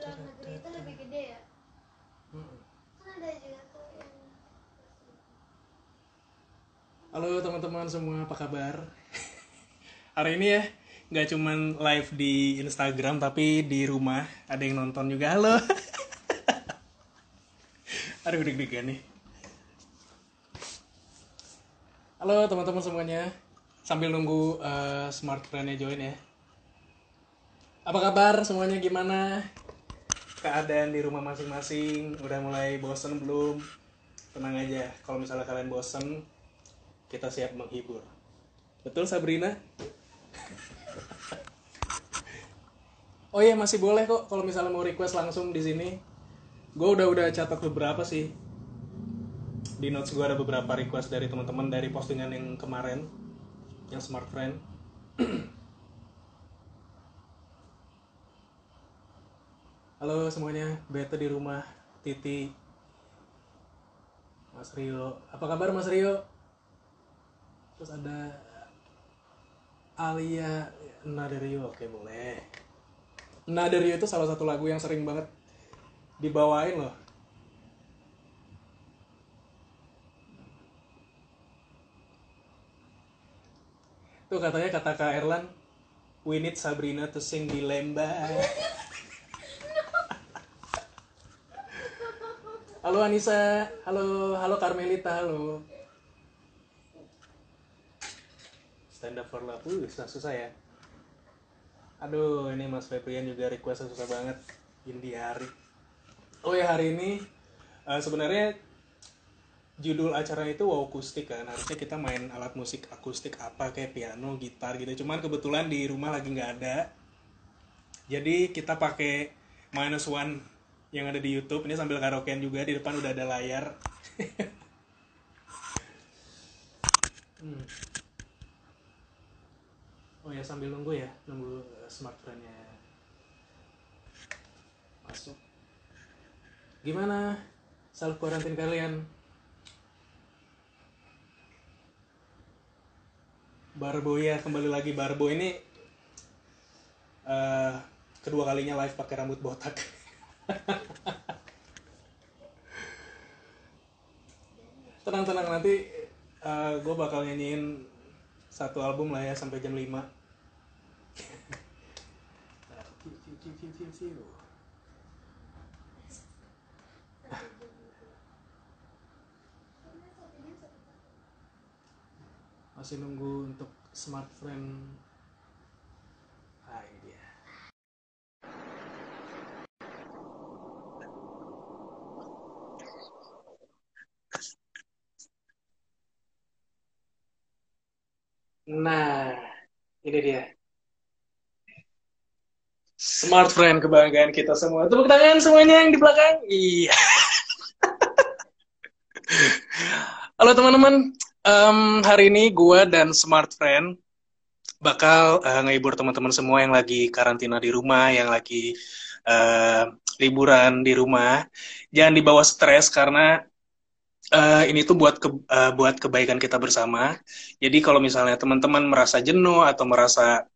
lebih gede ya ada juga tuh yang Halo teman-teman semua, apa kabar? Hari ini ya, nggak cuman live di Instagram tapi di rumah ada yang nonton juga. Halo. Aduh deg-degan nih. Halo teman-teman semuanya. Sambil nunggu uh, smart friendnya join ya. Apa kabar semuanya gimana? Keadaan di rumah masing-masing, udah mulai bosen belum? Tenang aja, kalau misalnya kalian bosen, kita siap menghibur. Betul Sabrina? oh iya masih boleh kok kalau misalnya mau request langsung di sini. Gue udah udah catat beberapa sih. Di notes gue ada beberapa request dari teman-teman dari postingan yang kemarin, yang smart friend. Halo semuanya, Beta di rumah, Titi, Mas Rio. Apa kabar Mas Rio? terus ada Alia Naderio oke boleh Naderio itu salah satu lagu yang sering banget dibawain loh tuh katanya kata Kak Erlan we need Sabrina to sing di Lemba halo Anissa. Halo halo Carmelita. Halo. Stand up for love. Uh, susah susah ya. Aduh ini mas Febrian juga request susah banget. Indi Hari. Oh ya hari ini uh, sebenarnya judul acara itu wow akustik kan. Harusnya kita main alat musik akustik apa kayak piano gitar gitu. Cuman kebetulan di rumah lagi nggak ada. Jadi kita pakai minus one yang ada di YouTube ini sambil karaokean juga di depan udah ada layar hmm. Oh ya sambil nunggu ya, nunggu eh, smartphone-nya masuk. Gimana self quarantine kalian? Barbo ya kembali lagi Barbo ini uh, kedua kalinya live pakai rambut botak. Tenang-tenang nanti uh, eh, gue bakal nyanyiin satu album lah ya sampai jam 5 masih nunggu untuk smart friend ah ini dia nah ini dia Smart friend kebanggaan kita semua. Tepuk tangan semuanya yang di belakang. Iya. Halo teman-teman. Um, hari ini gue dan Smart Friend bakal uh, ngehibur teman-teman semua yang lagi karantina di rumah, yang lagi uh, liburan di rumah. Jangan dibawa stres karena uh, ini tuh buat ke, uh, buat kebaikan kita bersama. Jadi kalau misalnya teman-teman merasa jenuh atau merasa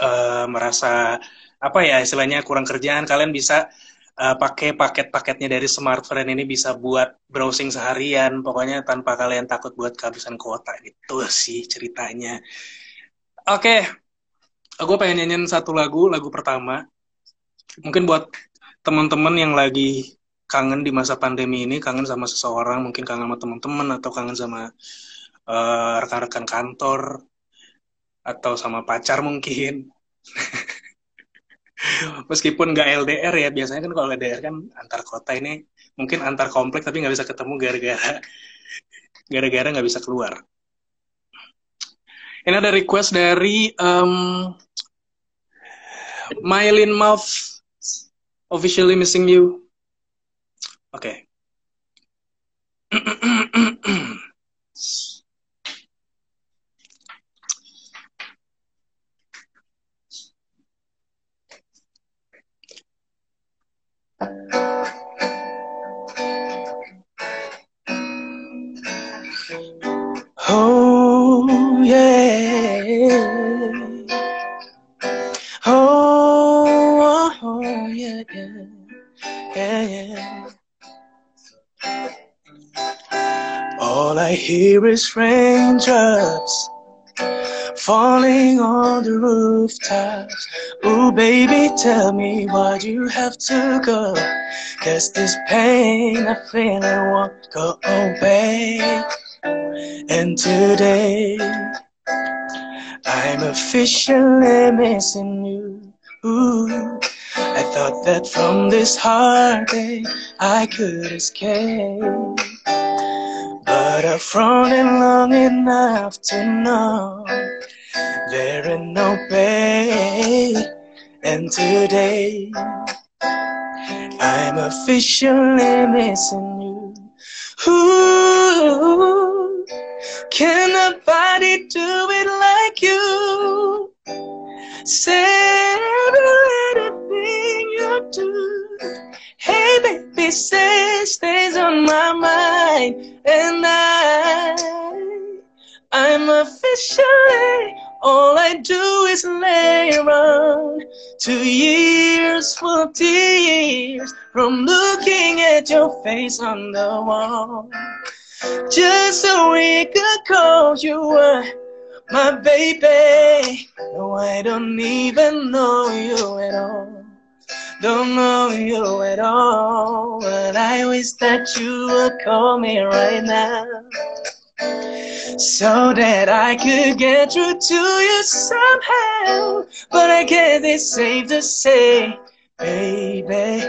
uh, merasa apa ya istilahnya kurang kerjaan kalian bisa uh, pakai paket-paketnya dari smartphone ini bisa buat browsing seharian pokoknya tanpa kalian takut buat kehabisan kuota gitu sih ceritanya oke okay. aku pengen nyanyiin satu lagu lagu pertama mungkin buat teman-teman yang lagi kangen di masa pandemi ini kangen sama seseorang mungkin kangen sama teman-teman atau kangen sama uh, rekan-rekan kantor atau sama pacar mungkin. Meskipun nggak LDR ya biasanya kan kalau LDR kan antar kota ini mungkin antar komplek tapi nggak bisa ketemu gara-gara gara-gara nggak bisa keluar. Ini ada request dari um, Mylin Mouth officially missing you okay. Here is raindrops falling on the rooftops. Oh, baby, tell me why you have to go. Cause this pain I feel I won't go away. And today, I'm officially missing you. Ooh, I thought that from this heartache I could escape. But I've frowned long enough to know there ain't no pain. And today, I'm officially missing you. Ooh, can nobody do it like you? Say every little thing you do. Hey, baby, stays on my mind, and I, I'm officially all I do is lay around. Two years of tears from looking at your face on the wall. Just so we could call you were my baby. No, I don't even know you at all. Don't know you at all. But I wish that you would call me right now so that I could get through to you somehow. But I guess it's safe to say, baby,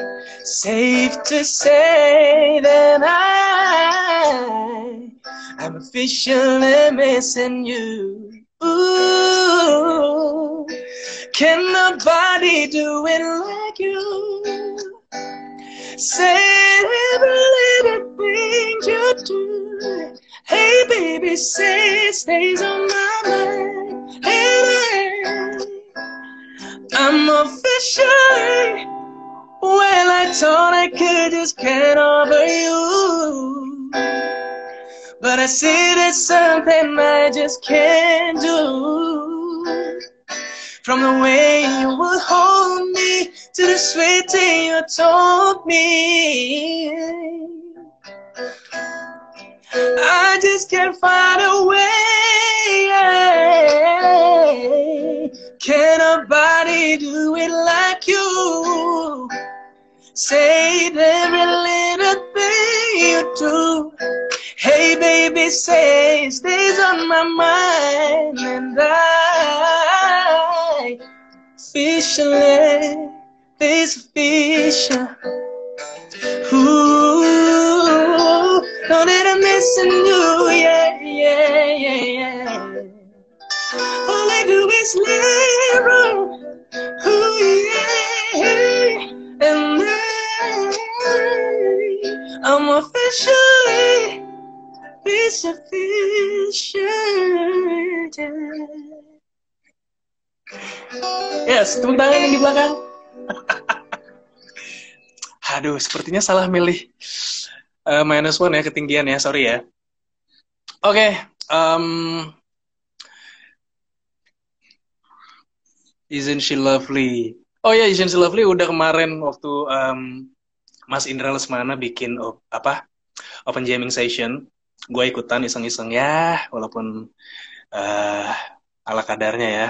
safe to say that I, I'm officially missing you. Ooh, can nobody do it like you? Say every little thing you do. Hey, baby, say it stays on my mind. Hey, I'm officially well. I thought I could just get over you, but I see there's something I just can't do. From the way you would hold me to the sweet thing you told me. I just can't find a way. Can nobody do it like you? Say every little thing you do. Hey, baby, say it stays on my mind, and I officially, this official. Ooh, know that I'm missing you, yeah, yeah, yeah, yeah. All I do is lay around, ooh, yeah, and I, I'm officially, this official. Yes, tepuk tangan yang di belakang. Aduh, sepertinya salah milih uh, minus one ya ketinggian ya, sorry ya. Oke, okay, um, Isn't she lovely? Oh ya, yeah, Isn't she lovely udah kemarin waktu um, Mas Indra Lesmana bikin op, apa open jamming session, gue ikutan iseng-iseng ya, walaupun uh, ala kadarnya ya.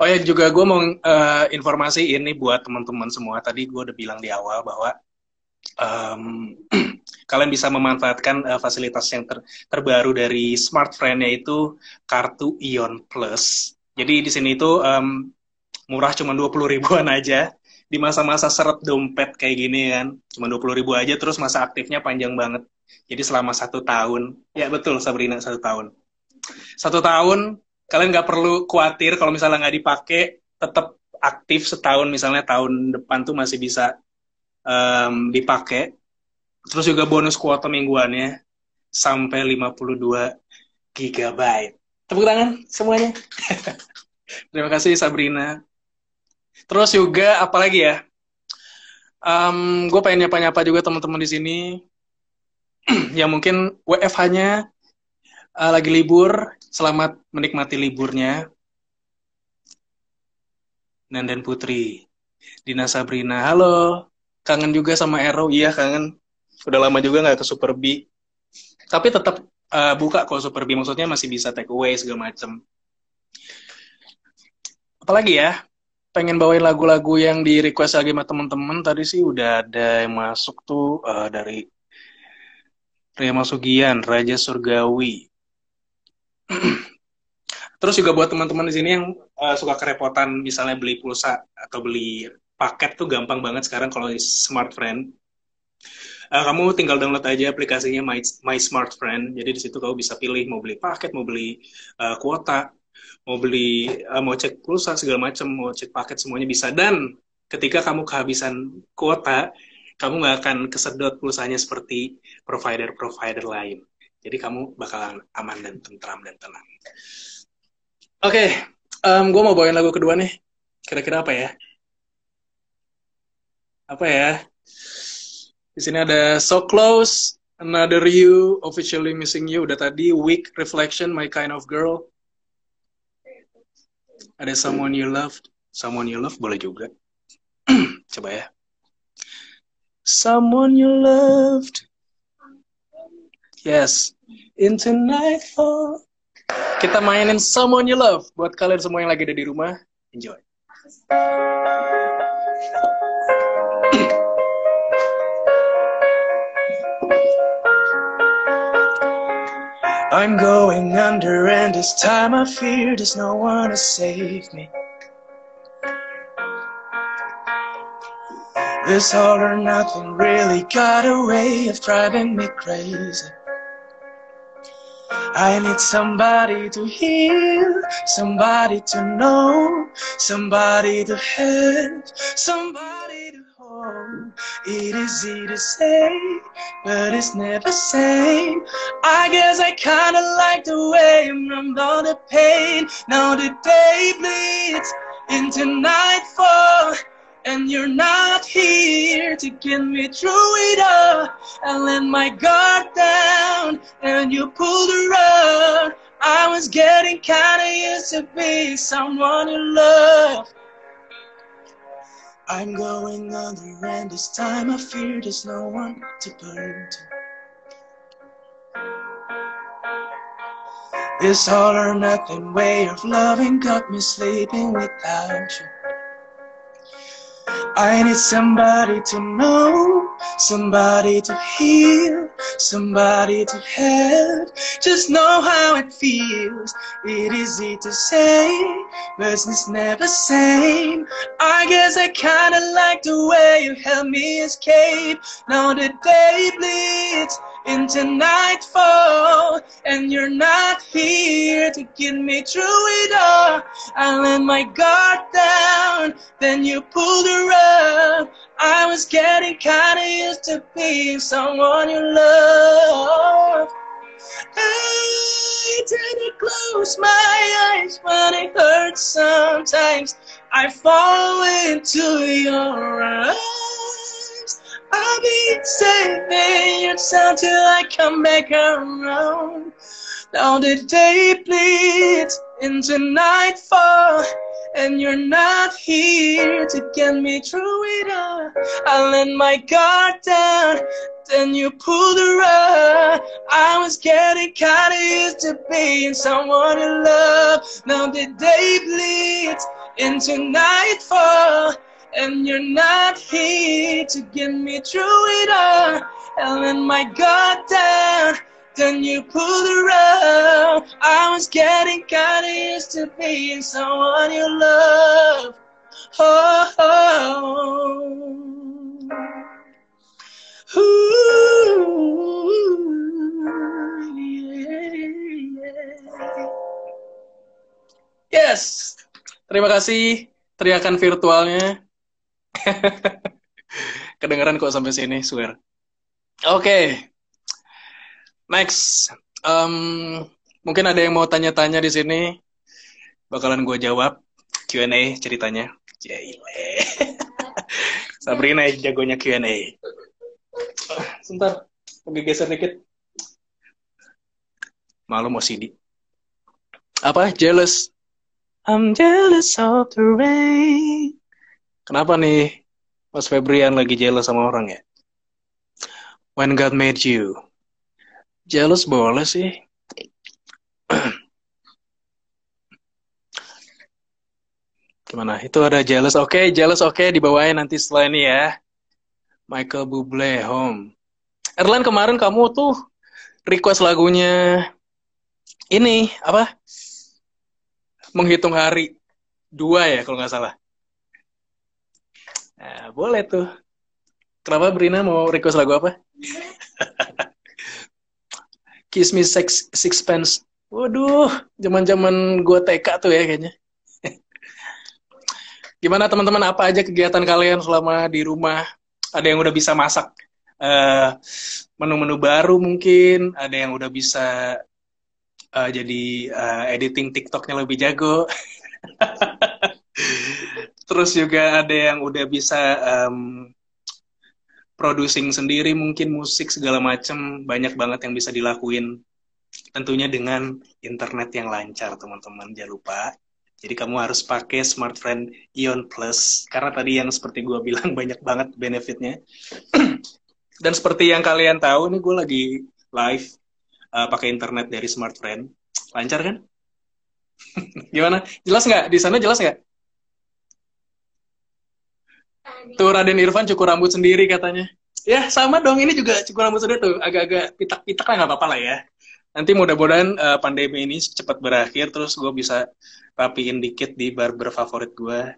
Oh ya juga gue mau uh, informasi ini buat teman-teman semua. Tadi gue udah bilang di awal bahwa um, kalian bisa memanfaatkan uh, fasilitas yang ter terbaru dari Smart Friend yaitu kartu Ion Plus. Jadi di sini itu um, murah cuma 20 ribuan aja di masa-masa seret dompet kayak gini kan cuma 20 ribu aja terus masa aktifnya panjang banget jadi selama satu tahun ya betul Sabrina satu tahun satu tahun kalian nggak perlu khawatir kalau misalnya nggak dipakai tetap aktif setahun misalnya tahun depan tuh masih bisa um, dipakai. Terus juga bonus kuota mingguannya sampai 52 gigabyte. Tepuk tangan semuanya. Terima kasih Sabrina. Terus juga apalagi ya? Um, gue pengen nyapa-nyapa juga teman-teman di sini. Yang mungkin WFH-nya uh, lagi libur, selamat menikmati liburnya. Nandan Putri, Dina Sabrina, halo, kangen juga sama Ero, iya kangen. Udah lama juga nggak ke Super B. Tapi tetap uh, buka kok Super B. Maksudnya masih bisa take away segala macem. Apalagi ya? Pengen bawain lagu-lagu yang di request lagi sama temen-temen. Tadi sih udah ada yang masuk tuh uh, dari Ria Masugian, Raja Surgawi. Terus juga buat teman-teman di sini yang uh, suka kerepotan misalnya beli pulsa atau beli paket tuh gampang banget sekarang kalau Smart Friend. Uh, kamu tinggal download aja aplikasinya My, My Smart Friend. Jadi di situ kamu bisa pilih mau beli paket, mau beli uh, kuota, mau beli uh, mau cek pulsa segala macam, mau cek paket semuanya bisa. Dan ketika kamu kehabisan kuota, kamu nggak akan kesedot pulsanya seperti provider-provider lain. Jadi kamu bakalan aman dan tentram dan tenang. Oke, okay, um, gue mau bawain lagu kedua nih. Kira-kira apa ya? Apa ya? Di sini ada So Close, Another You, Officially Missing You. Udah tadi, Weak Reflection, My Kind of Girl. Ada Someone You Loved. Someone You Love boleh juga. Coba ya. Someone You Loved. Yes. Into Nightfall. Oh. Kita mainin Someone You Love buat kalian semua yang lagi ada di rumah. Enjoy. I'm going under and this time I fear there's no one to save me. This all or nothing really got a way of driving me crazy. I need somebody to hear, somebody to know, somebody to help, somebody to hold. It is easy to say, but it's never same. I guess I kinda like the way I'm numbed on the pain. Now the day bleeds into nightfall. And you're not here to get me through it all. I let my guard down and you pulled the rug. I was getting kinda used to be someone you love. I'm going under and this time I fear there's no one to burn to. This all or nothing way of loving got me sleeping without you. I need somebody to know, somebody to hear, somebody to help. Just know how it feels. It is easy to say, but it's never same. I guess I kinda like the way you help me escape. Now the day bleeds into nightfall, and you're not here to get me through it all. I let my guard down, then you pulled the rug. I was getting kinda used to being someone you love. I didn't close my eyes, but it hurts sometimes. I fall into your eyes. I'll be saving your time till I come back around. Now the day bleeds into nightfall, and you're not here to get me through it all. I let my guard down, then you pulled the rug. I was getting kinda used to being someone you love. Now the day bleeds into nightfall. And you're not here to get me through it all. Let my down, then you pulled rug. I was getting used to being someone you love. Oh, oh. Ooh, yeah. Yes, terima kasih teriakan virtualnya. Kedengeran kok sampai sini, swear. Oke, okay. next. Um, mungkin ada yang mau tanya-tanya di sini. Bakalan gue jawab Q&A ceritanya. Jile. Sabrina jagonya Q&A. Sebentar, lagi geser dikit. Malu mau CD. Apa? Jealous. I'm jealous of the rain. Kenapa nih Mas Febrian lagi jealous sama orang ya? When God Made You. Jealous boleh sih. Gimana? Itu ada Jealous. Oke, okay, Jealous oke okay, dibawain nanti setelah ini ya. Michael Bublé Home. Erlan kemarin kamu tuh request lagunya ini apa? Menghitung hari dua ya kalau nggak salah. Nah, boleh tuh. Kenapa Brina mau request lagu apa? Kiss Me Six Sixpence. Waduh, zaman-zaman gue TK tuh ya kayaknya. Gimana teman-teman apa aja kegiatan kalian selama di rumah? Ada yang udah bisa masak menu menu-menu baru mungkin, ada yang udah bisa uh, jadi uh, editing TikToknya lebih jago. Terus juga ada yang udah bisa um, producing sendiri mungkin musik segala macem banyak banget yang bisa dilakuin tentunya dengan internet yang lancar teman-teman jangan lupa jadi kamu harus pakai smartphone Ion Plus karena tadi yang seperti gue bilang banyak banget benefitnya. Dan seperti yang kalian tahu ini gue lagi live uh, pakai internet dari smartphone. Lancar kan? Gimana? Jelas nggak? Di sana jelas nggak? Tuh Raden Irfan cukur rambut sendiri katanya. Ya sama dong. Ini juga cukur rambut sendiri tuh. Agak-agak pitak-pitak lah nggak apa-apa lah ya. Nanti mudah-mudahan uh, pandemi ini cepat berakhir terus gue bisa rapiin dikit di barber favorit gue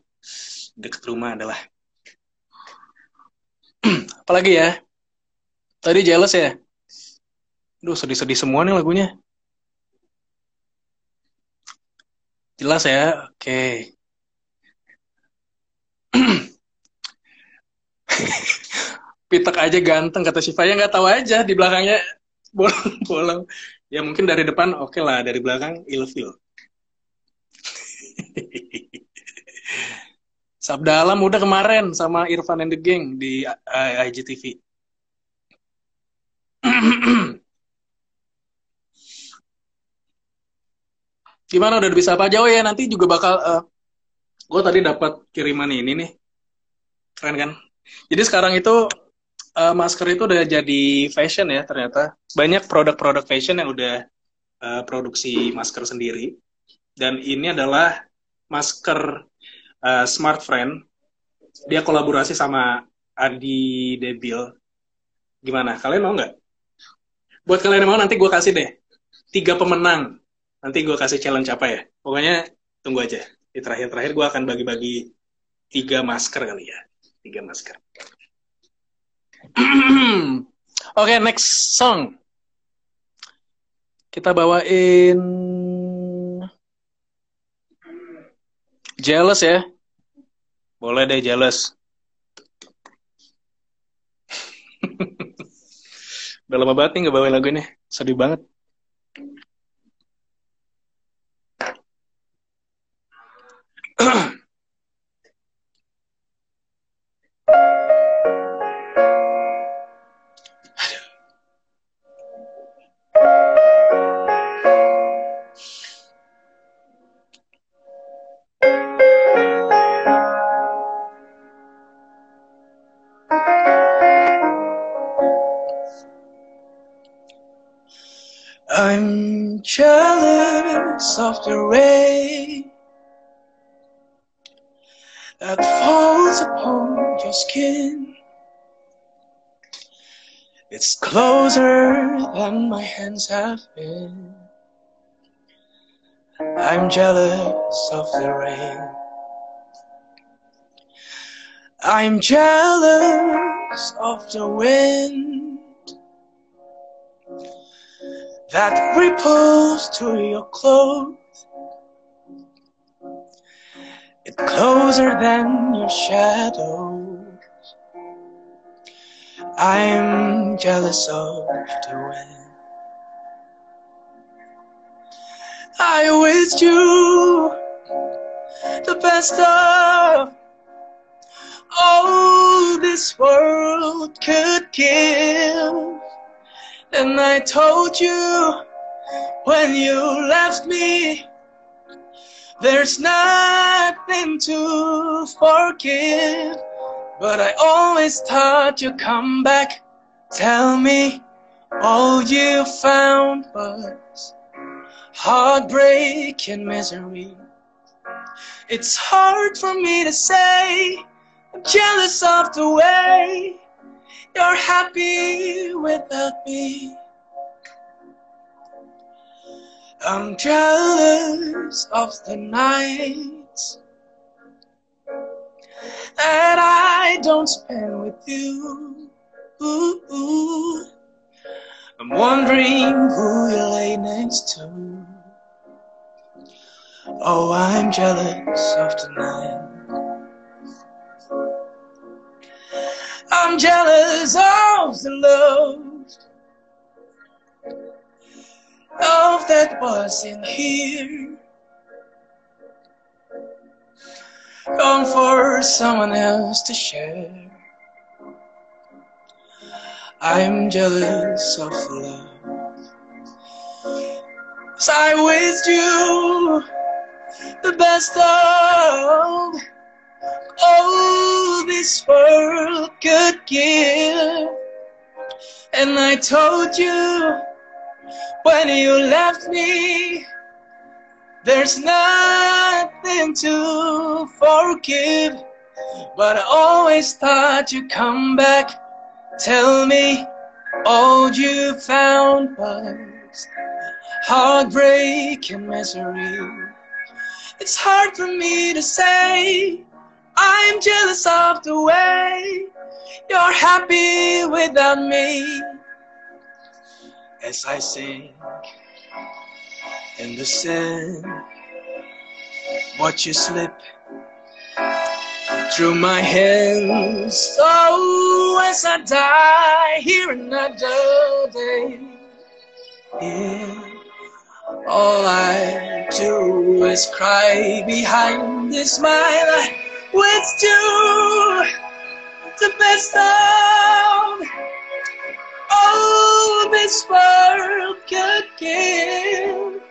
deket rumah adalah. Apalagi ya? Tadi jealous ya? Duh sedih-sedih semua nih lagunya. Jelas ya? Oke. okay. Pitak aja ganteng kata Siva ya nggak tahu aja di belakangnya bolong-bolong ya mungkin dari depan oke okay lah. Dari belakang ilfil. Sabda Alam udah kemarin sama Irfan and the Gang di IGTV. Gimana udah bisa apa jauh ya nanti juga bakal uh, eh, gue tadi dapat kiriman ini nih. Keren kan jadi sekarang itu uh, masker itu udah jadi fashion ya ternyata banyak produk-produk fashion yang udah uh, produksi masker sendiri dan ini adalah masker uh, Smart Friend. Dia kolaborasi sama Adi Debil. Gimana? Kalian mau nggak? Buat kalian yang mau nanti gue kasih deh tiga pemenang. Nanti gue kasih challenge apa ya? Pokoknya tunggu aja. Di terakhir-terakhir gue akan bagi-bagi tiga masker kali ya. Tiga masker. Oke, okay, next song. Kita bawain Jealous ya? Boleh deh jealous. Udah lama banget nih gak bawain lagu ini. Sedih banget. Hands have been. I'm jealous of the rain. I'm jealous of the wind that ripples to your clothes. It's closer than your shadows. I'm jealous of the wind. I wish you the best of all this world could give. And I told you when you left me, there's nothing to forgive. But I always thought you'd come back Tell me all you found was heartbreak and misery. It's hard for me to say, I'm jealous of the way you're happy without me. I'm jealous of the nights that I don't spend with you. Ooh, ooh. I'm wondering who you lay next to. Oh, I'm jealous of tonight. I'm jealous of the love of that wasn't here. Gone for someone else to share. I'm jealous of love. I with you the best of all this world could give. And I told you when you left me, there's nothing to forgive. But I always thought you'd come back, tell me all you found was heartbreak and misery. It's hard for me to say, I'm jealous of the way you're happy without me as I sink in the sand. Watch you slip through my hands. Oh, as I die here another day. Yeah. All I do is cry behind this smile. With you the best of all this world could give.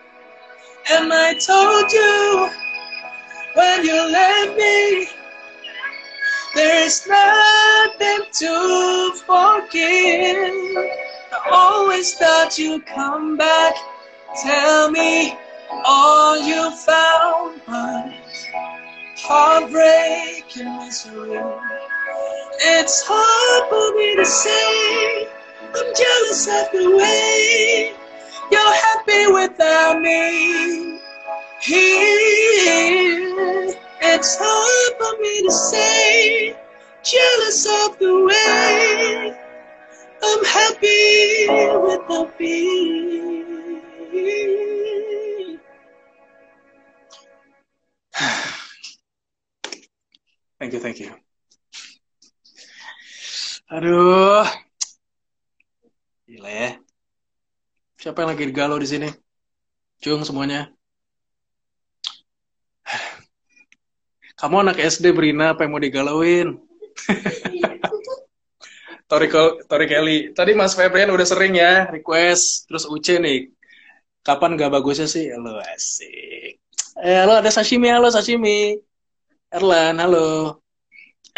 And I told you when you left me, there's nothing to forgive. I always thought you'd come back, tell me all you found was heartbreak and misery. It's hard for me to say. I'm jealous of the way you're happy without me. Here, it's hard for me to say, jealous of the way I'm happy without me. Thank you, thank you. Aduh, Gila ya. Siapa yang lagi galau di sini? Cung semuanya. Kamu anak SD Brina, apa yang mau digalauin? Tori, Tori Kelly. Tadi Mas Febrian udah sering ya request. Terus Uce nih. Kapan gak bagusnya sih? Halo asik. Eh, halo ada sashimi, halo sashimi. Erlan, halo.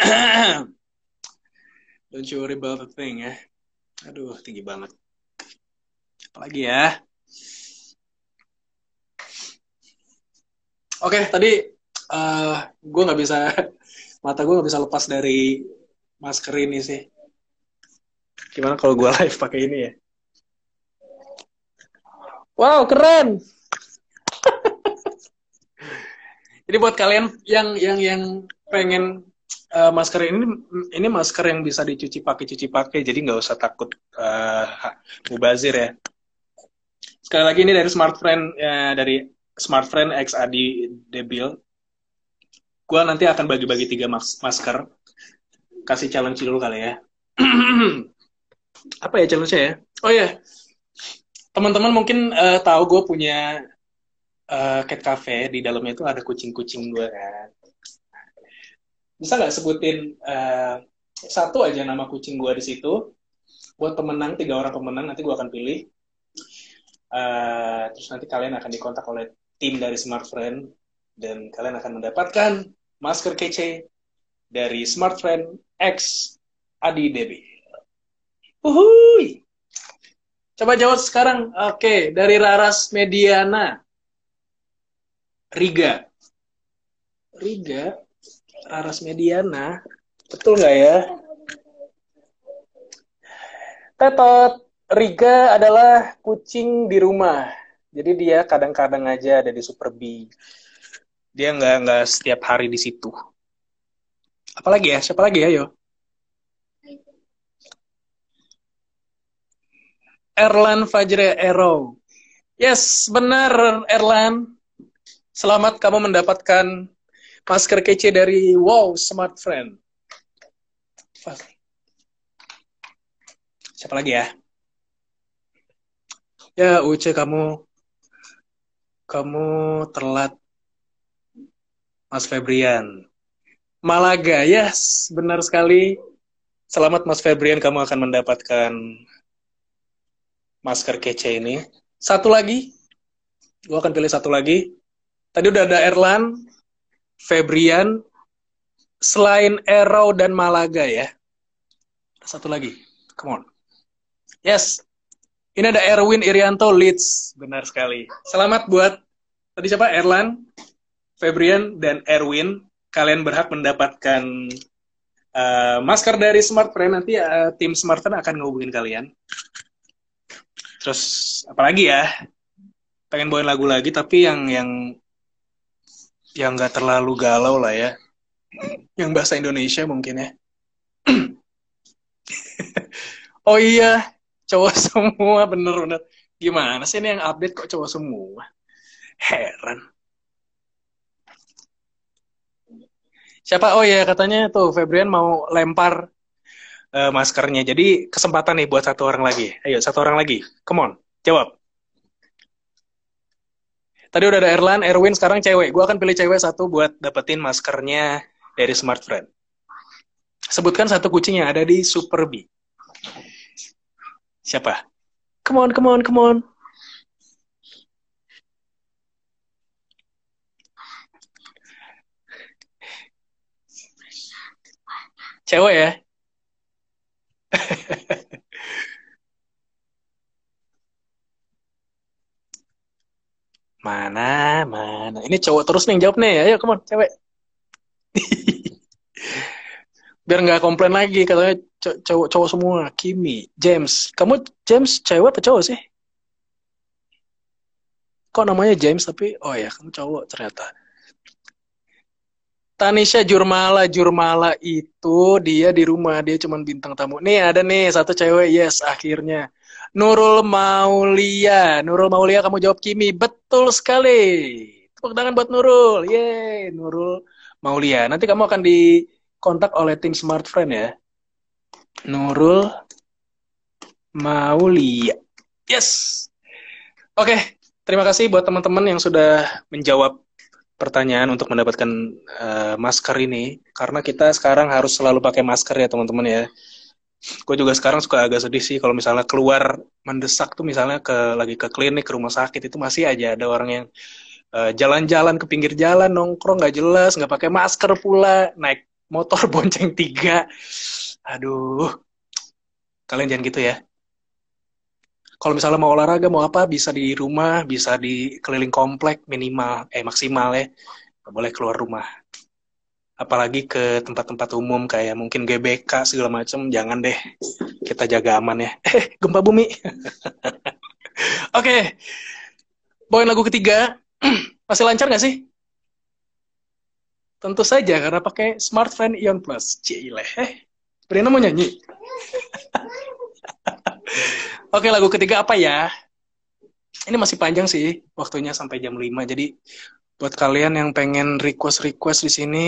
Don't you worry about the thing ya. Aduh, tinggi banget. Apalagi ya? Oke, tadi uh, eh, gue nggak bisa, mata gue nggak bisa lepas dari masker ini sih. Gimana kalau gue live pakai ini ya? Wow, keren! Jadi buat kalian yang yang yang pengen uh, masker ini ini masker yang bisa dicuci pakai cuci pakai jadi nggak usah takut uh, mubazir ya. Sekali lagi ini dari smart friend ya, dari smart friend X Adi Debil. Gue nanti akan bagi-bagi tiga mas masker. Kasih challenge dulu kali ya. Apa ya challenge ya? Oh ya yeah. teman-teman mungkin uh, tahu gue punya uh, cat cafe di dalamnya itu ada kucing-kucing gue kan bisa nggak sebutin uh, satu aja nama kucing gue di situ buat pemenang tiga orang pemenang nanti gue akan pilih uh, terus nanti kalian akan dikontak oleh tim dari Smart Friend dan kalian akan mendapatkan masker kece dari Smart Friend X Adi Debi. Uhuy. Coba jawab sekarang. Oke, dari Raras Mediana. Riga. Riga. Raras Mediana. Betul nggak ya? Tetot. Riga adalah kucing di rumah. Jadi dia kadang-kadang aja ada di Super B. Dia nggak nggak setiap hari di situ. Apalagi ya? Siapa lagi ya, yo? Erlan Fajre Ero. Yes, benar Erlan. Selamat kamu mendapatkan masker kece dari Wow Smart Friend. Siapa lagi ya? Ya, Uce kamu kamu telat. Mas Febrian. Malaga, yes, benar sekali. Selamat Mas Febrian, kamu akan mendapatkan masker kece ini. Satu lagi, gue akan pilih satu lagi. Tadi udah ada Erlan, Febrian, selain Erau dan Malaga ya. Satu lagi, come on. Yes, ini ada Erwin Irianto Leeds, benar sekali. Selamat buat tadi siapa? Erlan, Febrian, dan Erwin. Kalian berhak mendapatkan uh, masker dari Smart Friend. Nanti uh, tim Smart Friend akan ngehubungin kalian. Terus apalagi ya? Pengen bawain lagu lagi tapi yang yang yang nggak terlalu galau lah ya. Yang bahasa Indonesia mungkin ya. oh iya, cowok semua bener-bener. Gimana sih ini yang update kok cowok semua? Heran. Siapa? Oh ya katanya tuh Febrian mau lempar uh, maskernya. Jadi kesempatan nih buat satu orang lagi. Ayo satu orang lagi. Come on, jawab. Tadi udah ada Erlan, Erwin, sekarang cewek. Gue akan pilih cewek satu buat dapetin maskernya dari Smart Friend. Sebutkan satu kucing yang ada di Super B. Siapa? Come on, come on, come on. Cewek ya? mana, mana. Ini cowok terus nih yang jawab nih. Ayo, come on, cewek. Biar nggak komplain lagi katanya cowok cowok semua. Kimi, James. Kamu James cewek apa cowok sih? Kok namanya James tapi oh ya, kamu cowok ternyata. Tanisha Jurmala Jurmala itu dia di rumah dia cuman bintang tamu. Nih ada nih satu cewek yes akhirnya. Nurul Maulia, Nurul Maulia kamu jawab Kimi betul sekali. Tepuk tangan buat Nurul, ye Nurul Maulia. Nanti kamu akan dikontak oleh tim Smart Friend ya. Nurul Maulia, yes. Oke, terima kasih buat teman-teman yang sudah menjawab pertanyaan untuk mendapatkan uh, masker ini karena kita sekarang harus selalu pakai masker ya teman-teman ya. Gue juga sekarang suka agak sedih sih kalau misalnya keluar mendesak tuh misalnya ke lagi ke klinik ke rumah sakit itu masih aja ada orang yang eh, jalan-jalan ke pinggir jalan nongkrong nggak jelas nggak pakai masker pula naik motor bonceng tiga. Aduh, kalian jangan gitu ya kalau misalnya mau olahraga mau apa bisa di rumah bisa di keliling komplek minimal eh maksimal ya nggak boleh keluar rumah apalagi ke tempat-tempat umum kayak mungkin GBK segala macam jangan deh. Kita jaga aman ya. Eh gempa bumi. Oke. Okay. bawain lagu ketiga masih lancar nggak sih? Tentu saja karena pakai Smart Friend Ion Plus. Cile eh Brina mau nyanyi? Oke, lagu ketiga apa ya? Ini masih panjang sih waktunya sampai jam 5. Jadi buat kalian yang pengen request-request di sini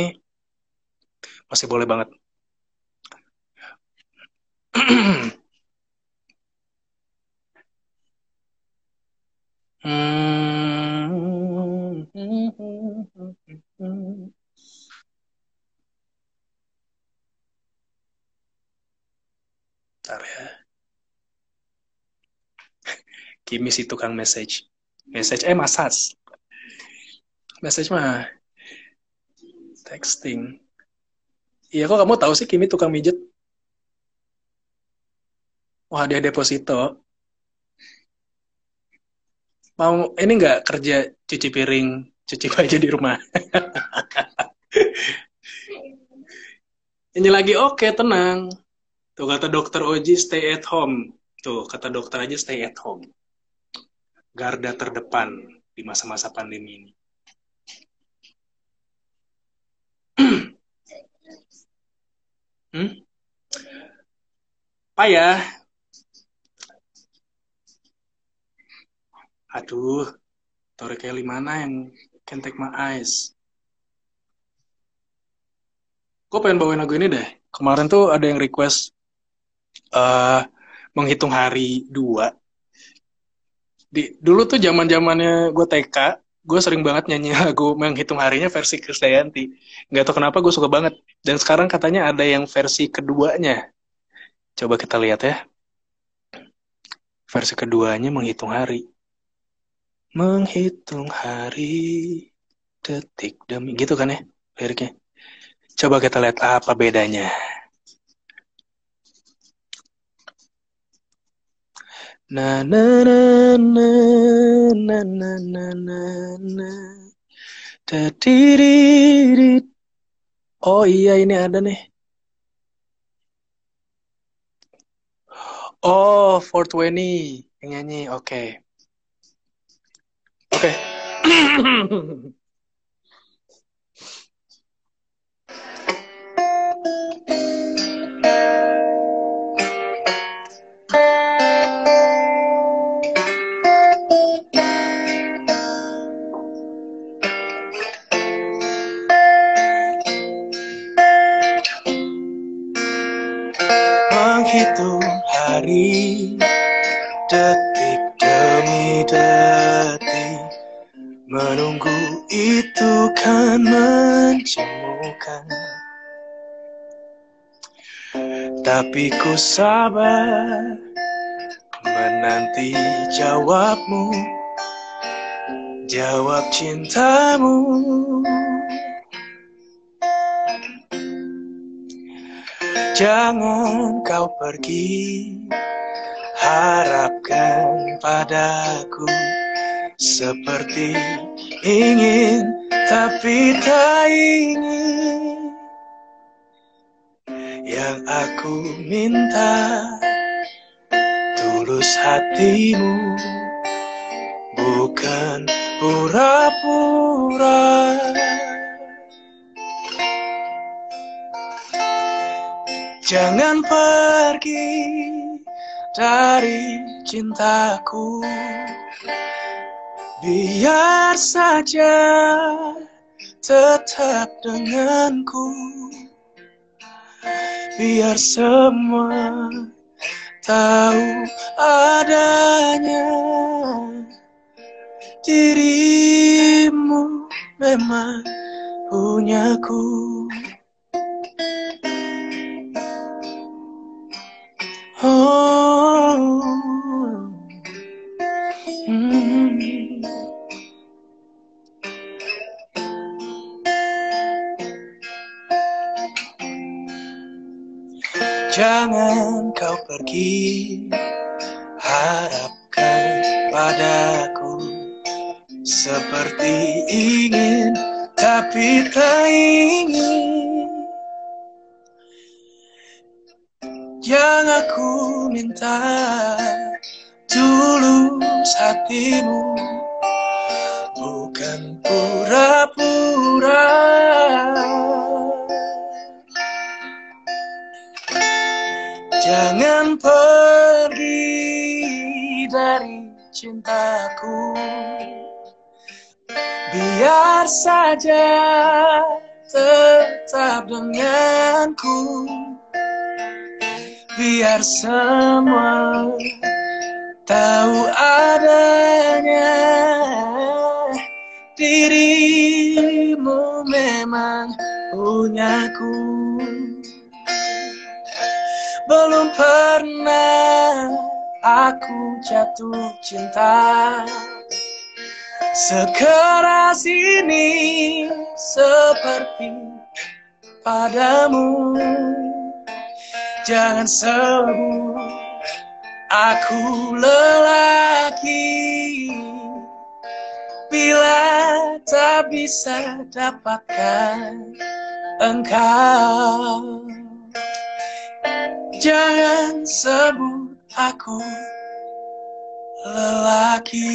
masih boleh banget. Bentar ya. Kimi si tukang message. Message eh masas. Message mah texting. Iya kok kamu tahu sih Kimi tukang mijet? Wah, dia deposito. Mau ini nggak kerja cuci piring, cuci baju di rumah? ini lagi oke, okay, tenang. Tuh kata dokter Oji stay at home. Tuh kata dokter aja stay at home. Garda terdepan di masa-masa pandemi ini. hmm? Payah. Aduh, Tori Kelly mana yang can take my eyes? Gue pengen bawain lagu ini deh. Kemarin tuh ada yang request uh, menghitung hari dua. Di, dulu tuh zaman zamannya gue TK, gue sering banget nyanyi lagu menghitung harinya versi Krisdayanti. Gak tau kenapa gue suka banget. Dan sekarang katanya ada yang versi keduanya. Coba kita lihat ya. Versi keduanya menghitung hari. Menghitung hari, detik demi gitu kan ya liriknya. Coba kita lihat apa bedanya. Na na na na na na na na Tadiri. Oh iya ini ada nih. Oh, 420 yang nyanyi. Oke. Okay. Oke. Okay. menghitung hari Detik demi detik. Menunggu itu kan menjemukan. Tapi ku sabar Menanti jawabmu. Jawab cintamu. Jangan kau pergi. Harapkan padaku Seperti ingin tapi tak ingin. Yang aku minta tulus hatimu. Bukan pura-pura jangan pergi dari cintaku. Biar saja tetap denganku. Biar semua tahu adanya dirimu memang punyaku oh. Jangan kau pergi Harapkan padaku. Seperti ingin Tapi tak ingin Yang aku minta Tulus hatimu Bukan pura-pura. Jangan pergi dari cintaku Biar saja tetap denganku Biar semua tahu adanya Dirimu memang punyaku. Belum pernah aku jatuh cinta. Sekeras ini seperti padamu Jangan sebut Aku lelaki. Bila tak bisa dapatkan engkau Jangan sebut aku lelaki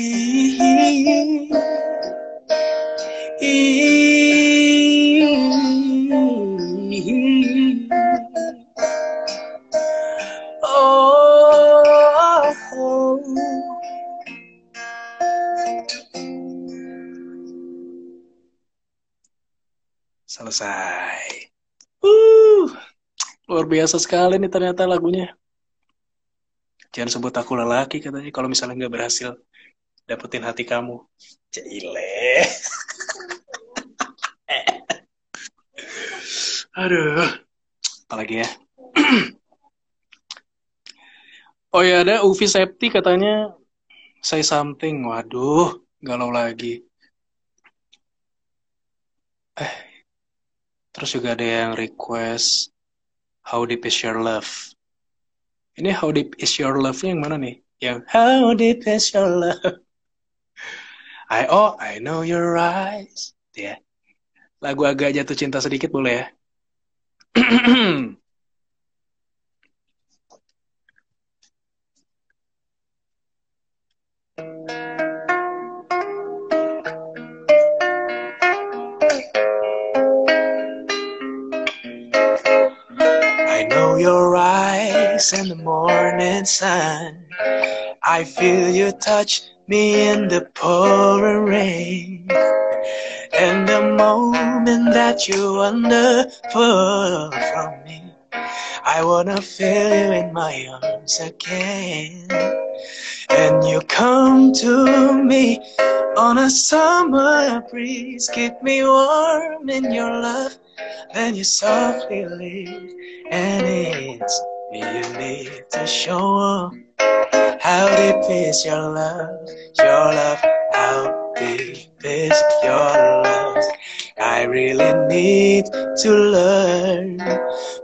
Selesai. Uh, luar biasa sekali nih ternyata lagunya. Jangan sebut aku lelaki katanya kalau misalnya nggak berhasil dapetin hati kamu. Cile. Aduh. Apalagi ya. oh ya ada Uvi Septi katanya say something. Waduh, galau lagi. Eh, terus juga ada yang request How Deep Is Your Love. Ini How Deep Is Your Love-nya yang mana nih? Yang How Deep Is Your Love. I oh I know your eyes. Ya. Yeah. Lagu agak jatuh cinta sedikit boleh ya? your eyes in the morning sun. I feel you touch me in the pouring rain. And the moment that you wander far from me, I wanna feel you in my arms again. And you come to me on a summer breeze, keep me warm in your love. Then you softly leave, and it's me you need to show how deep is your love, your love, how deep is your love. I really need to learn,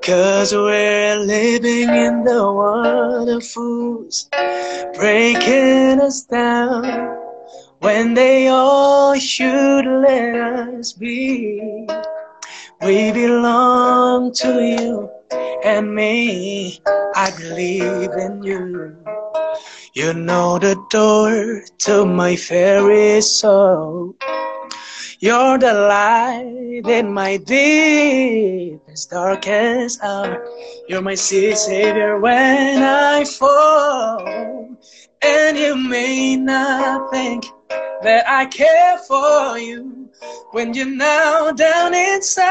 cause we're living in the world of fools, breaking us down when they all should let us be. We belong to you and me. I believe in you. You know the door to my very soul. You're the light in my deepest, darkest hour. You're my sea savior when I fall. And you may not think that I care for you when you're now down inside.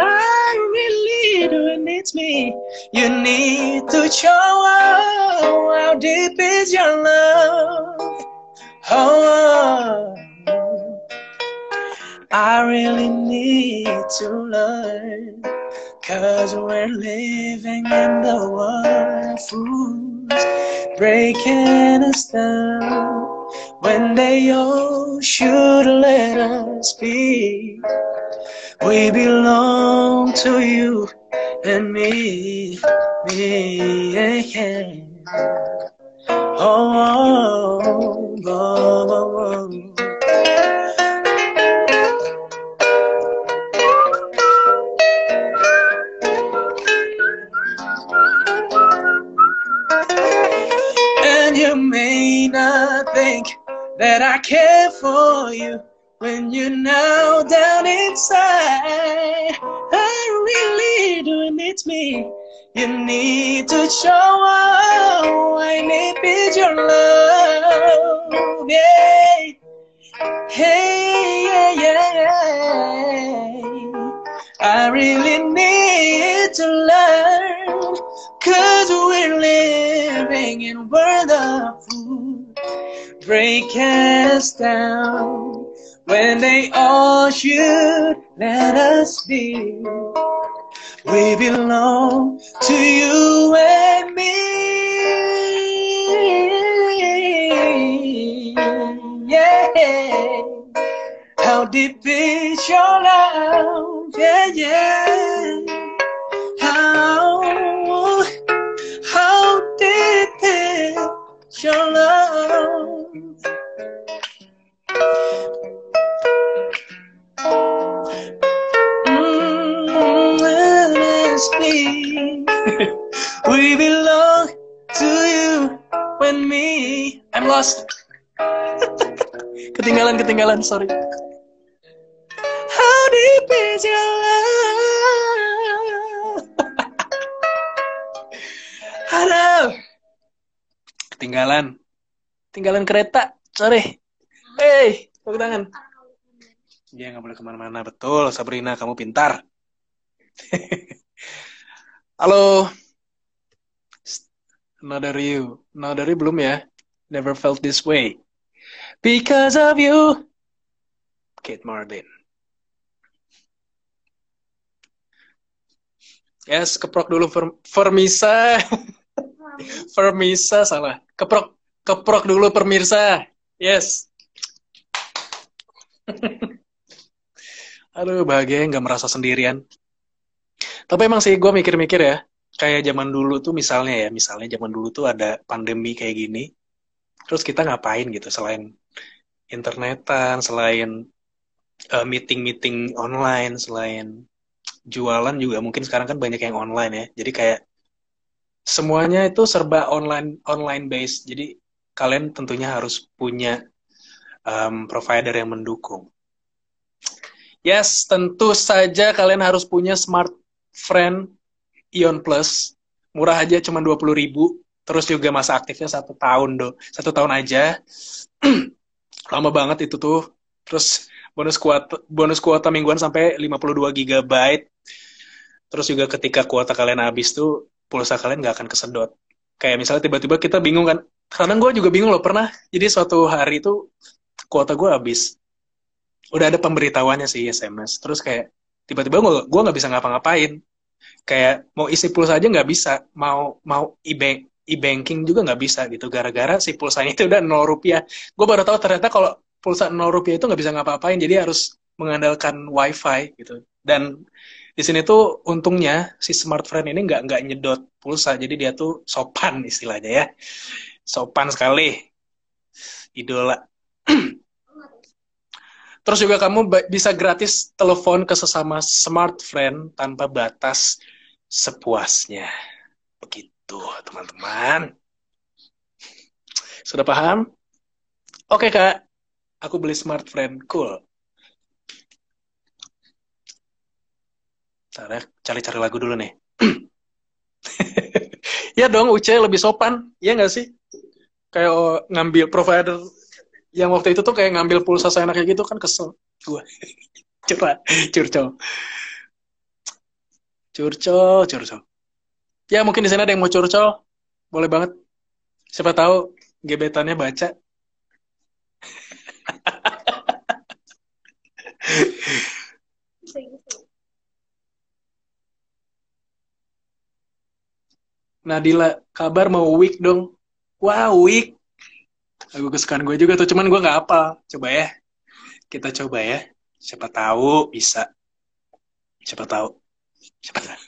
I really do, it's me. You need to show oh, how deep is your love. Oh, I really need to learn. Cause we're living in the world of fools breaking us down when they all should let us be. We belong to you and me, me, yeah. Oh, oh, oh, oh, oh. That I care for you when you're now down inside. I really do, it's me. You need to show up. I need your love. Yeah. Hey, yeah, yeah. I really need to learn. Cause we're living in a world of. Break us down when they all should let us be. We belong to you and me. Yeah. How deep is your love? Yeah, yeah. How, how deep is your love. Mm, we belong to you when me. I'm lost. ketinggalan, ketinggalan, sorry. How deep is your love? Ketinggalan. Ketinggalan kereta. Sorry. Hey, tepuk tangan. Dia nggak boleh ke mana-mana. Betul, Sabrina, kamu pintar. Halo. Another you. Another you belum ya? Never felt this way. Because of you. Kate Martin. Yes, keprok dulu Fer Fermisa. Fermisa salah. Keprok keprok dulu pemirsa. Yes. Aduh, bahagia nggak merasa sendirian. Tapi emang sih gue mikir-mikir ya, kayak zaman dulu tuh misalnya ya, misalnya zaman dulu tuh ada pandemi kayak gini, terus kita ngapain gitu selain internetan, selain uh, meeting-meeting online, selain jualan juga mungkin sekarang kan banyak yang online ya. Jadi kayak semuanya itu serba online online base. Jadi kalian tentunya harus punya um, provider yang mendukung. Yes, tentu saja kalian harus punya smart friend Ion Plus. Murah aja cuma 20 ribu. Terus juga masa aktifnya satu tahun do. Satu tahun aja. Lama banget itu tuh. Terus bonus kuota bonus kuota mingguan sampai 52 GB terus juga ketika kuota kalian habis tuh pulsa kalian nggak akan kesedot kayak misalnya tiba-tiba kita bingung kan kadang gue juga bingung loh pernah jadi suatu hari itu kuota gue habis. Udah ada pemberitahuannya sih SMS terus kayak tiba-tiba gue gue nggak bisa ngapa-ngapain. Kayak mau isi pulsa aja nggak bisa. Mau mau e-bank e-banking juga nggak bisa gitu. Gara-gara si pulsanya itu udah nol rupiah. Gue baru tahu ternyata kalau pulsa nol rupiah itu nggak bisa ngapa-ngapain. Jadi harus mengandalkan wifi gitu. Dan di sini tuh untungnya si smartphone ini nggak nggak nyedot pulsa. Jadi dia tuh sopan istilahnya ya. Sopan sekali. Idola terus juga kamu bisa gratis telepon ke sesama smartphone tanpa batas sepuasnya begitu teman-teman sudah paham oke kak aku beli smartphone cool Cara cari-cari lagu dulu nih. ya dong, UC lebih sopan. Ya nggak sih? Kayak oh, ngambil provider yang waktu itu tuh kayak ngambil pulsa saya kayak gitu kan kesel. Gue. Curah, curcol. Curcol, curcol. Ya mungkin di sana ada yang mau curcol. Boleh banget. Siapa tahu gebetannya baca. Nadila, kabar mau week dong. Wah, wow, week. Lagu kesukaan gue juga tuh, cuman gue nggak apa. Coba ya. Kita coba ya. Siapa tahu bisa. Siapa tahu. Siapa tahu.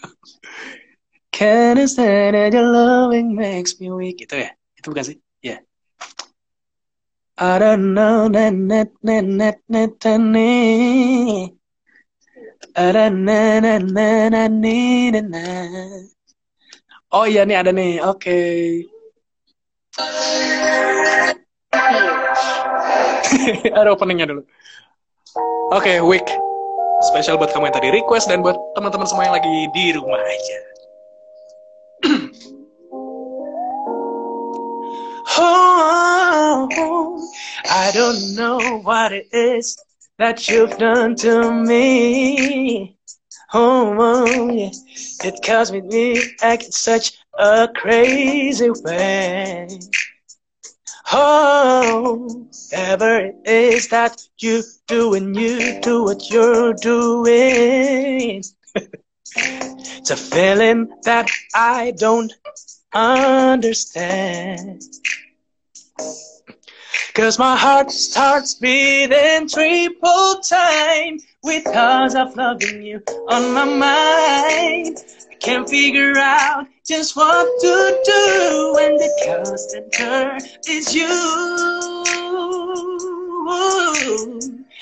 Can I say that your loving makes me weak? Itu ya? Itu bukan sih? Ya. Yeah. I don't know that net net net net net Oh iya nih ada nih, oke. Okay. ada openingnya dulu. Oke, okay, week. Spesial buat kamu yang tadi request dan buat teman-teman semua yang lagi di rumah aja. oh, I don't know what it is that you've done to me. Oh, oh yeah. It caused me acting such a crazy way. Oh, ever it is that you do when you do what you're doing. it's a feeling that I don't understand. Cause my heart starts beating triple time because of loving you on my mind. Can't figure out just what to do when the constant girl is you.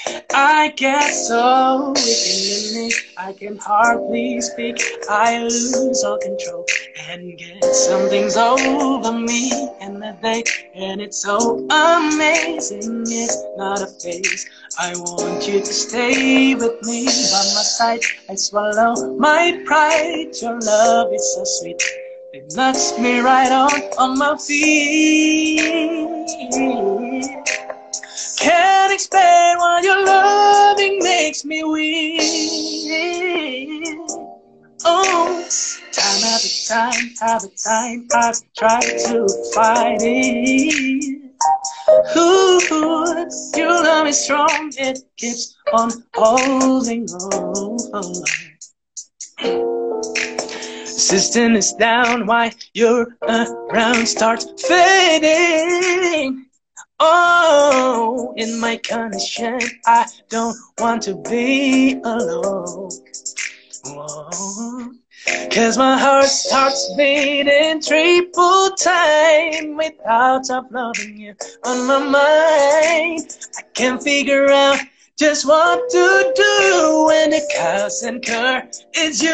I get so weak in I can hardly speak. I lose all control and get something's over me in the day, and it's so amazing. It's not a phase. I want you to stay with me by my side. I swallow my pride. Your love is so sweet. It knocks me right on on my feet. Can't explain why your loving makes me weak. Oh, time after time after time I've tried to fight it. Ooh, your love me strong, it keeps on holding on. System is down, why you're around starts fading. Oh, in my condition, I don't want to be alone. Whoa. Cause my heart starts beating triple time without stop loving you on my mind. I can't figure out just what to do when the constant cur is you.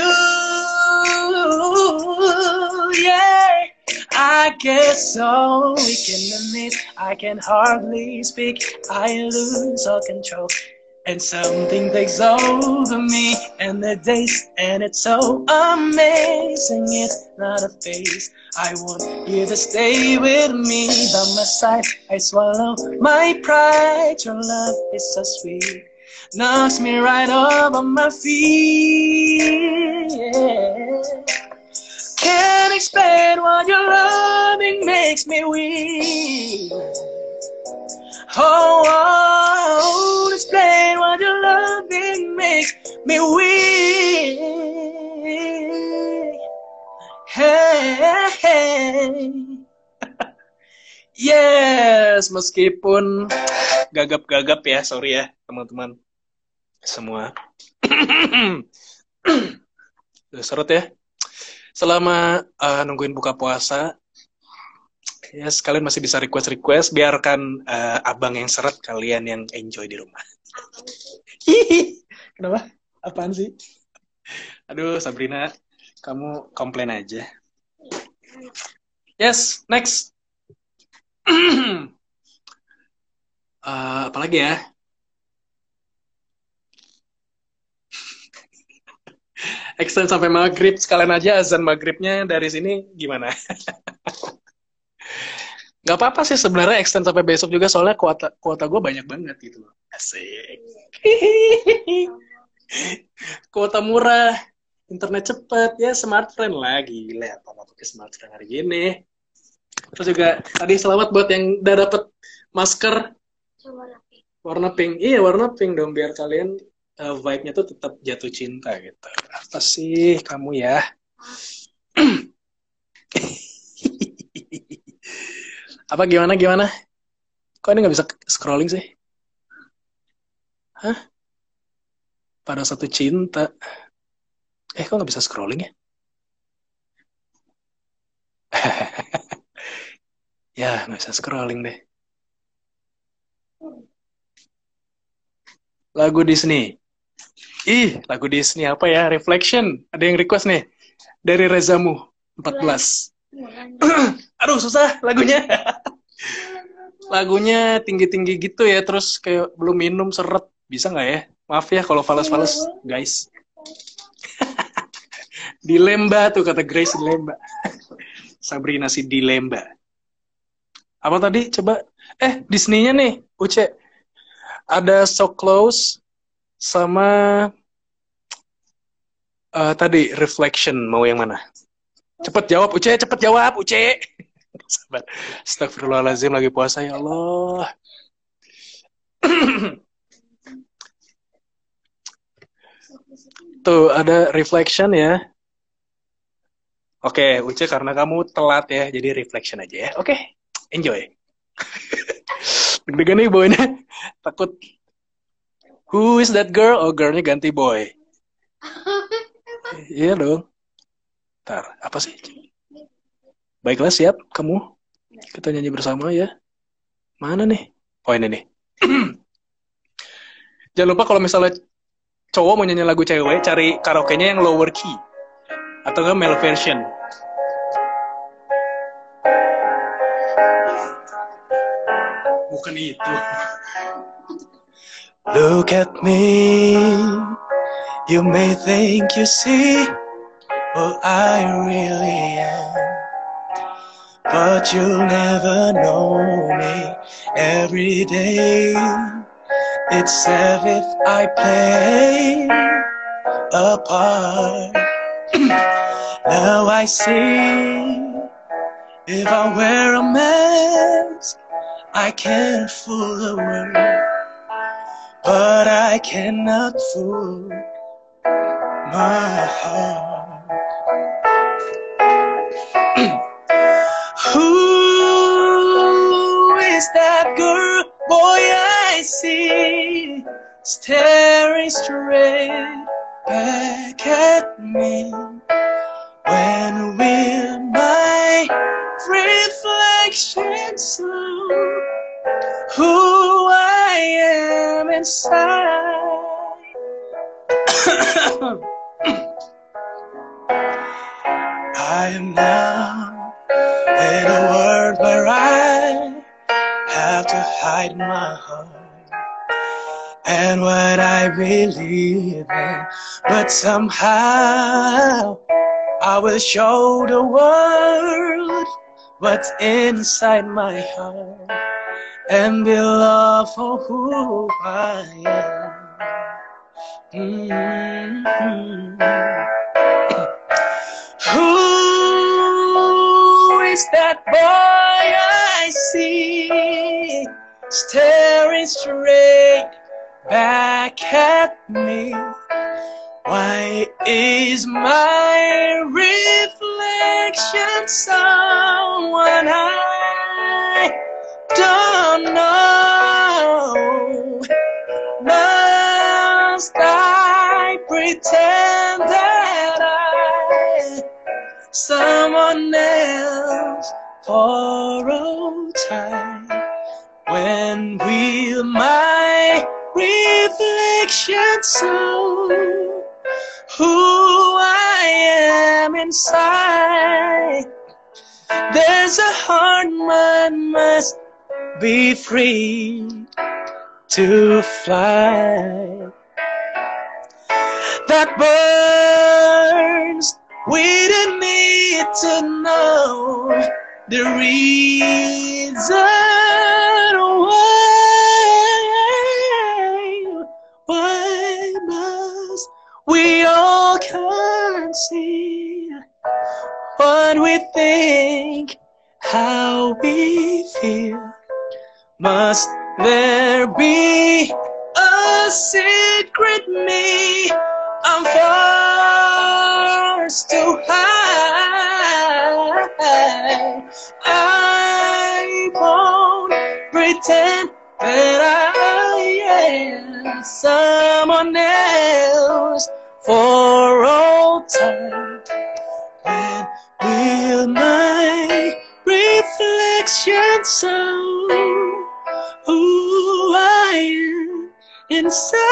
Yeah. I get so weak in the I can hardly speak. I lose all control, and something takes over me. And the days, and it's so amazing. It's not a phase. I want you to stay with me by my side. I swallow my pride. Your love is so sweet, knocks me right on my feet. Yeah. Can't explain what your loving makes me weak. Oh, oh, explain what your loving makes me weak. Hey, hey. yes, meskipun gagap-gagap ya, sorry ya teman-teman semua. Udah serut ya selama uh, nungguin buka puasa ya sekalian masih bisa request request biarkan uh, abang yang seret kalian yang enjoy di rumah. Kenapa? Apaan sih? Aduh Sabrina kamu komplain aja. Yes next. Uh, apalagi ya extend sampai maghrib sekalian aja azan maghribnya dari sini gimana? Gak apa-apa sih sebenarnya extend sampai besok juga soalnya kuota kuota gue banyak banget gitu loh. Asik. kuota murah, internet cepet ya smartphone lagi. Gila apa pakai smartphone hari gini. Terus juga tadi selamat buat yang udah dapet masker warna pink. Warna pink. Iya warna pink dong biar kalian uh, vibe-nya tuh tetap jatuh cinta gitu. Apa sih kamu ya? Apa gimana gimana? Kok ini nggak bisa scrolling sih? Hah? Pada satu cinta. Eh, kok nggak bisa scrolling ya? ya, nggak bisa scrolling deh. Lagu Disney. Ih, lagu Disney apa ya? Reflection. Ada yang request nih. Dari Rezamu, 14. Aduh, susah lagunya. lagunya tinggi-tinggi gitu ya, terus kayak belum minum seret. Bisa nggak ya? Maaf ya kalau fals-fals, guys. dilemba tuh kata Grace dilemba. Sabrina si dilemba. Apa tadi? Coba. Eh, Disney-nya nih, Uce. Ada So Close, sama uh, tadi reflection mau yang mana? Cepet jawab Uce, cepet jawab Uce. Sabar. Astagfirullahaladzim lagi puasa ya Allah. Tuh ada reflection ya. Oke, Uce karena kamu telat ya, jadi reflection aja ya. Oke, enjoy. Deg-degan nih bawanya. Takut Who is that girl? Oh, girlnya ganti boy. Iya dong. Ntar, apa sih? Baiklah, siap kamu. Kita nyanyi bersama ya. Mana nih? Oh, ini nih. Jangan lupa kalau misalnya cowok mau nyanyi lagu cewek, cari karaoke-nya yang lower key. Atau enggak male version. Bukan itu. Look at me. You may think you see who I really am. But you'll never know me every day. It's as if I play a part. now I see if I wear a mask, I can't fool the world. But I cannot fool my heart. Who is that girl, boy, I see staring straight back at me? When will my reflection show who inside? I am now in a world where I have to hide my heart and what I believe in, but somehow I will show the world what's inside my heart and be loved for who I am. Mhm. Who is that boy I see staring straight back at me? Why is my reflection someone I know? Must I pretend that I someone else for all time? When will my reflection show who I am inside? There's a heart man must be free to fly that burns. We didn't need to know the reason why. Why must we all concede what we think, how we feel? Must there be a secret me I'm forced to hide? I won't pretend that I am someone else for all time. When will my reflection show who I am inside?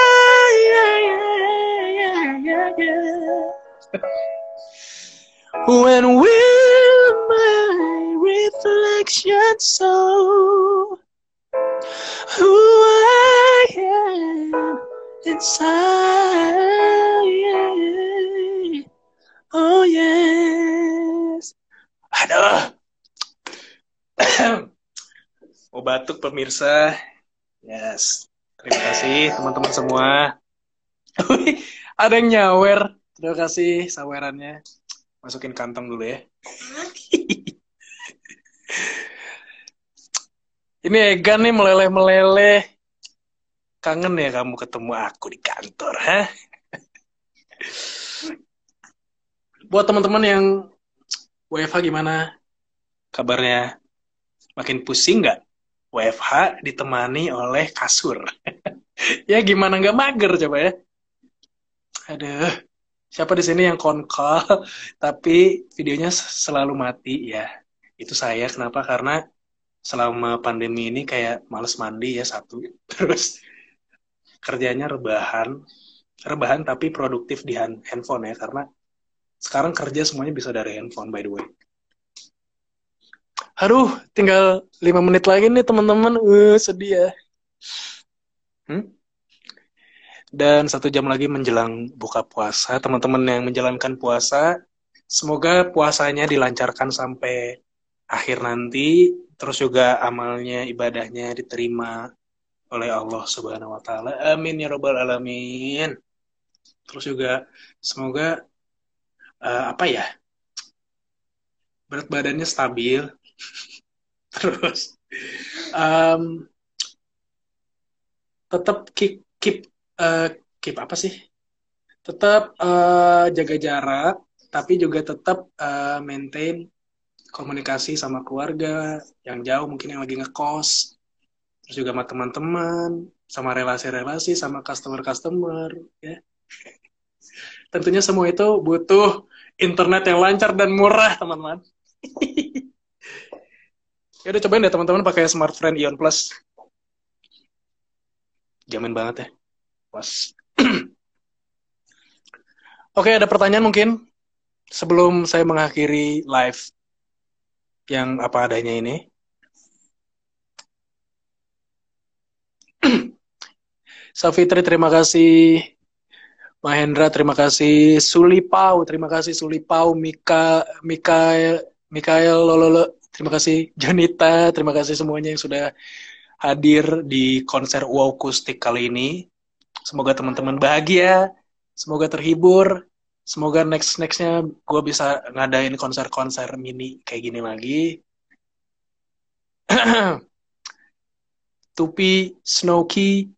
When will my reflection show who I am inside? Oh yes. Aduh. Mau batuk pemirsa. Yes. Terima kasih teman-teman semua. Ada yang nyawer. Terima kasih sawerannya. Masukin kantong dulu ya. Ini Egan nih meleleh-meleleh. Kangen ya kamu ketemu aku di kantor, ha? Buat teman-teman yang WFH gimana kabarnya? Makin pusing nggak? WFH ditemani oleh kasur. ya gimana nggak mager coba ya? Aduh. siapa di sini yang konkol? Tapi videonya selalu mati ya. Itu saya. Kenapa? Karena selama pandemi ini kayak males mandi ya satu. Terus kerjanya rebahan. Rebahan tapi produktif di handphone ya. Karena sekarang kerja semuanya bisa dari handphone by the way Aduh, tinggal lima menit lagi nih teman-teman. Uh, sedih ya. Hmm? Dan satu jam lagi menjelang buka puasa. Teman-teman yang menjalankan puasa, semoga puasanya dilancarkan sampai akhir nanti. Terus juga amalnya, ibadahnya diterima oleh Allah Subhanahu wa taala. Amin ya rabbal alamin. Terus juga semoga uh, apa ya? Berat badannya stabil, terus um, tetap keep keep uh, keep apa sih? Tetap uh, jaga jarak tapi juga tetap uh, maintain komunikasi sama keluarga yang jauh mungkin yang lagi ngekos terus juga sama teman-teman sama relasi-relasi sama customer-customer ya. Tentunya semua itu butuh internet yang lancar dan murah teman-teman Ya udah cobain deh teman-teman pakai Smart Friend Ion Plus. Jamin banget ya. Pas. Oke, ada pertanyaan mungkin sebelum saya mengakhiri live yang apa adanya ini. Safitri, terima kasih. Mahendra, terima kasih. Sulipau, terima kasih Sulipau. Mika, Mikael, Mikael Lololo, Terima kasih Janita, terima kasih semuanya yang sudah hadir di konser Wow Kustik kali ini. Semoga teman-teman bahagia, semoga terhibur, semoga next nextnya gue bisa ngadain konser-konser mini kayak gini lagi. Tupi, Snowkey,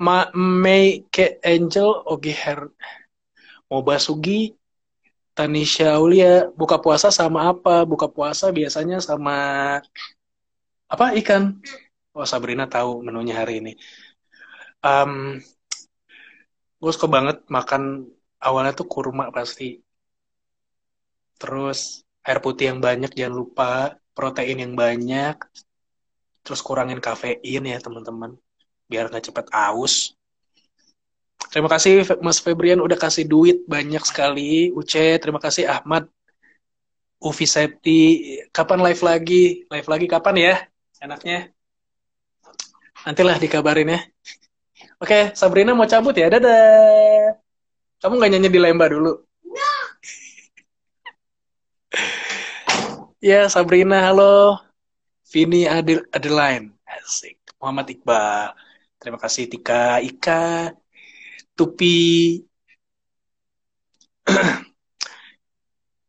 Ma May Ke Angel, Ogi Her, Mobasugi, Tanisha Aulia buka puasa sama apa? Buka puasa biasanya sama apa ikan? Oh Sabrina tahu menunya hari ini. Um, gue suka banget makan awalnya tuh kurma pasti. Terus air putih yang banyak jangan lupa, protein yang banyak. Terus kurangin kafein ya teman-teman, biar nggak cepet aus. Terima kasih Mas Febrian udah kasih duit banyak sekali. Uce, terima kasih Ahmad. Uvi Septi, kapan live lagi? Live lagi kapan ya? Enaknya? Nantilah dikabarin ya. Oke, Sabrina mau cabut ya. Dadah. Kamu nggak nyanyi di Lemba dulu? ya, Sabrina, halo. Vini Adil Adeline. Asik. Muhammad Iqbal. Terima kasih Tika Ika. Tupi.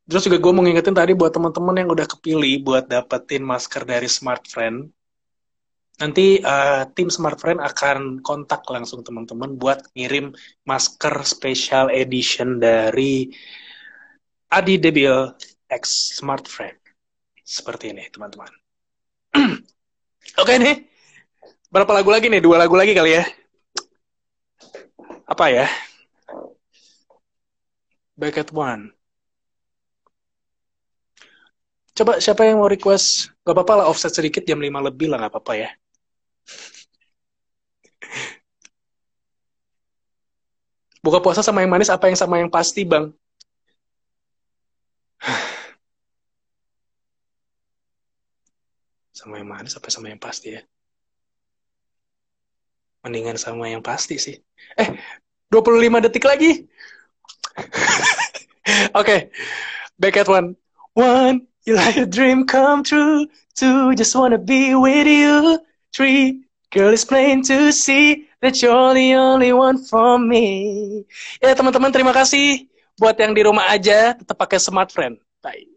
Terus juga gue mau ngingetin tadi buat teman-teman yang udah kepilih buat dapetin masker dari Smart Friend. Nanti uh, tim Smart Friend akan kontak langsung teman-teman buat ngirim masker special edition dari Adi Debil X Smart Friend. Seperti ini, teman-teman. Oke nih, berapa lagu lagi nih? Dua lagu lagi kali ya apa ya? Back at one. Coba siapa yang mau request? Gak apa-apa lah offset sedikit jam 5 lebih lah gak apa-apa ya. Buka puasa sama yang manis apa yang sama yang pasti bang? sama yang manis apa sama yang pasti ya? Mendingan sama yang pasti sih. Eh, 25 detik lagi. Oke, okay. back at one. One, you let your dream come true. Two, just wanna be with you. Three, girl, it's plain to see that you're the only one for me. Ya teman-teman, terima kasih buat yang di rumah aja tetap pakai smart friend. Bye.